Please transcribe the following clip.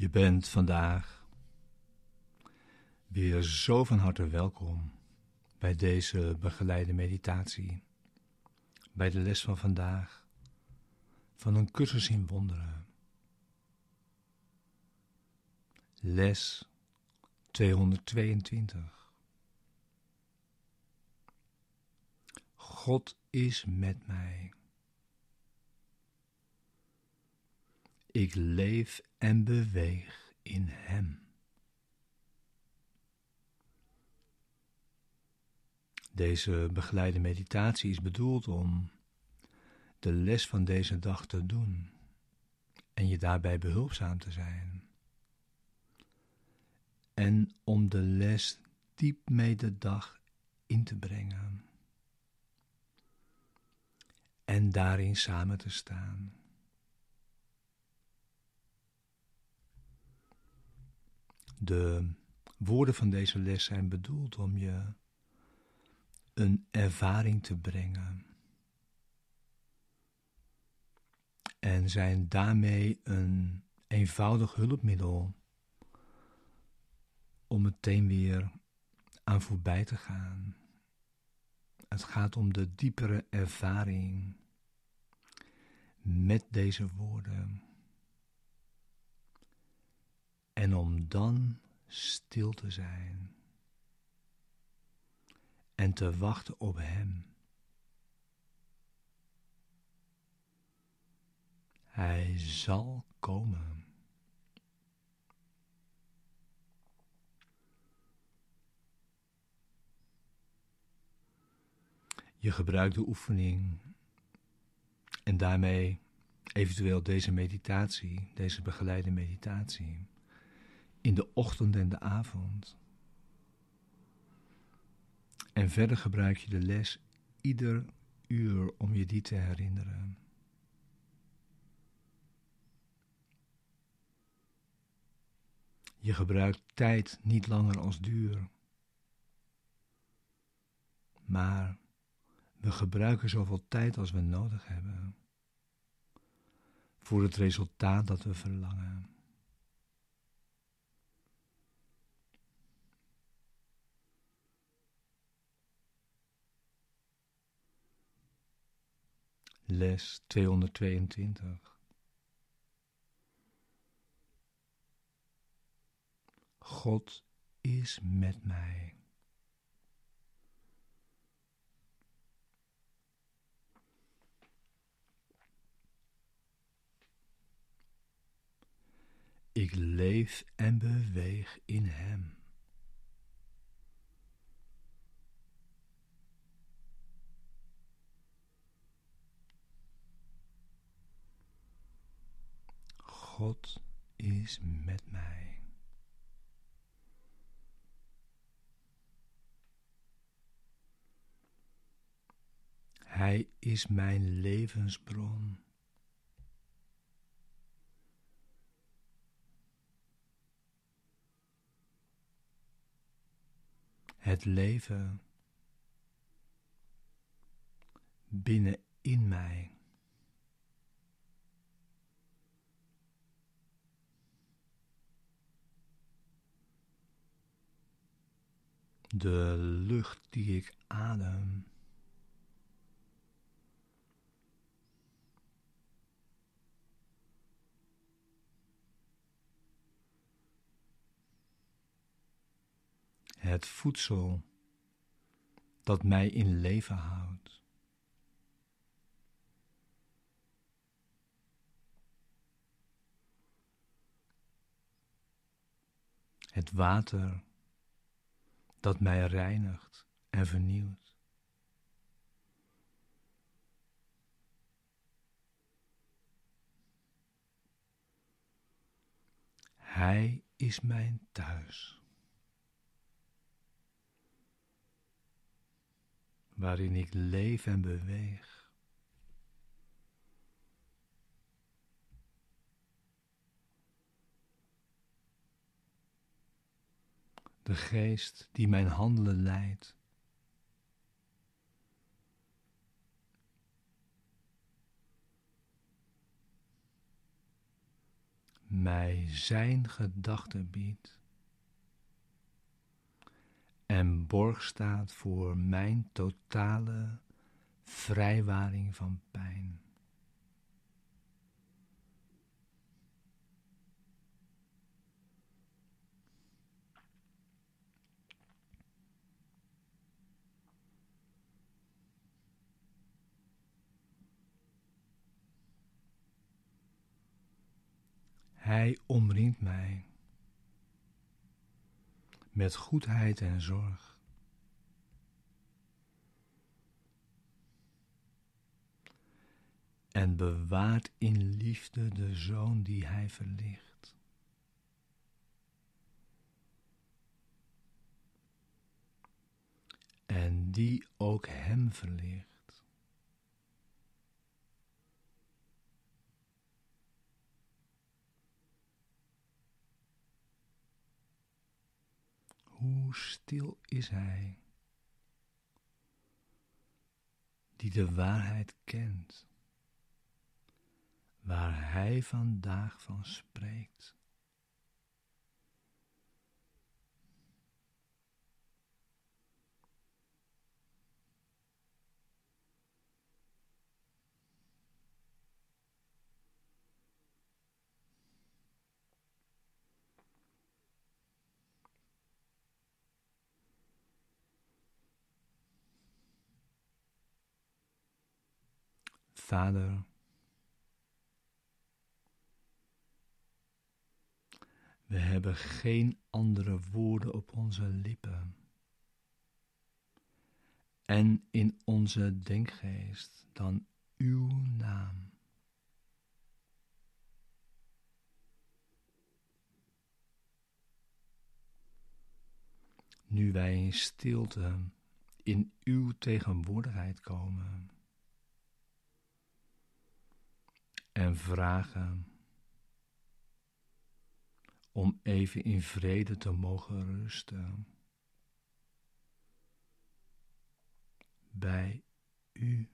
Je bent vandaag weer zo van harte welkom bij deze begeleide meditatie, bij de les van vandaag van een cursus in wonderen. Les 222. God is met mij. Ik leef en beweeg in Hem. Deze begeleide meditatie is bedoeld om de les van deze dag te doen en je daarbij behulpzaam te zijn. En om de les diep mee de dag in te brengen en daarin samen te staan. De woorden van deze les zijn bedoeld om je een ervaring te brengen. En zijn daarmee een eenvoudig hulpmiddel om meteen weer aan voorbij te gaan. Het gaat om de diepere ervaring met deze woorden. En om dan stil te zijn en te wachten op Hem. Hij zal komen. Je gebruikt de oefening en daarmee eventueel deze meditatie, deze begeleide meditatie, in de ochtend en de avond. En verder gebruik je de les ieder uur om je die te herinneren. Je gebruikt tijd niet langer als duur, maar we gebruiken zoveel tijd als we nodig hebben voor het resultaat dat we verlangen. Les 222. God is met mij. Ik leef en beweeg in Hem. God is met mij. Hij is mijn levensbron. Het leven binnenin mij. De lucht die ik adem. Het voedsel dat mij in leven houdt. Het water dat mij reinigt en vernieuwt. Hij is mijn thuis, waarin ik leef en beweeg. De geest die mijn handelen leidt. mij zijn gedachten biedt en borg staat voor mijn totale vrijwaring van pijn. Hij omringt mij met goedheid en zorg. En bewaart in liefde de zoon die hij verlicht. En die ook hem verlicht. Hoe stil is hij, die de waarheid kent, waar hij vandaag van spreekt. Vader, we hebben geen andere woorden op onze lippen en in onze denkgeest dan uw naam. Nu wij in stilte in uw tegenwoordigheid komen en vragen om even in vrede te mogen rusten bij u.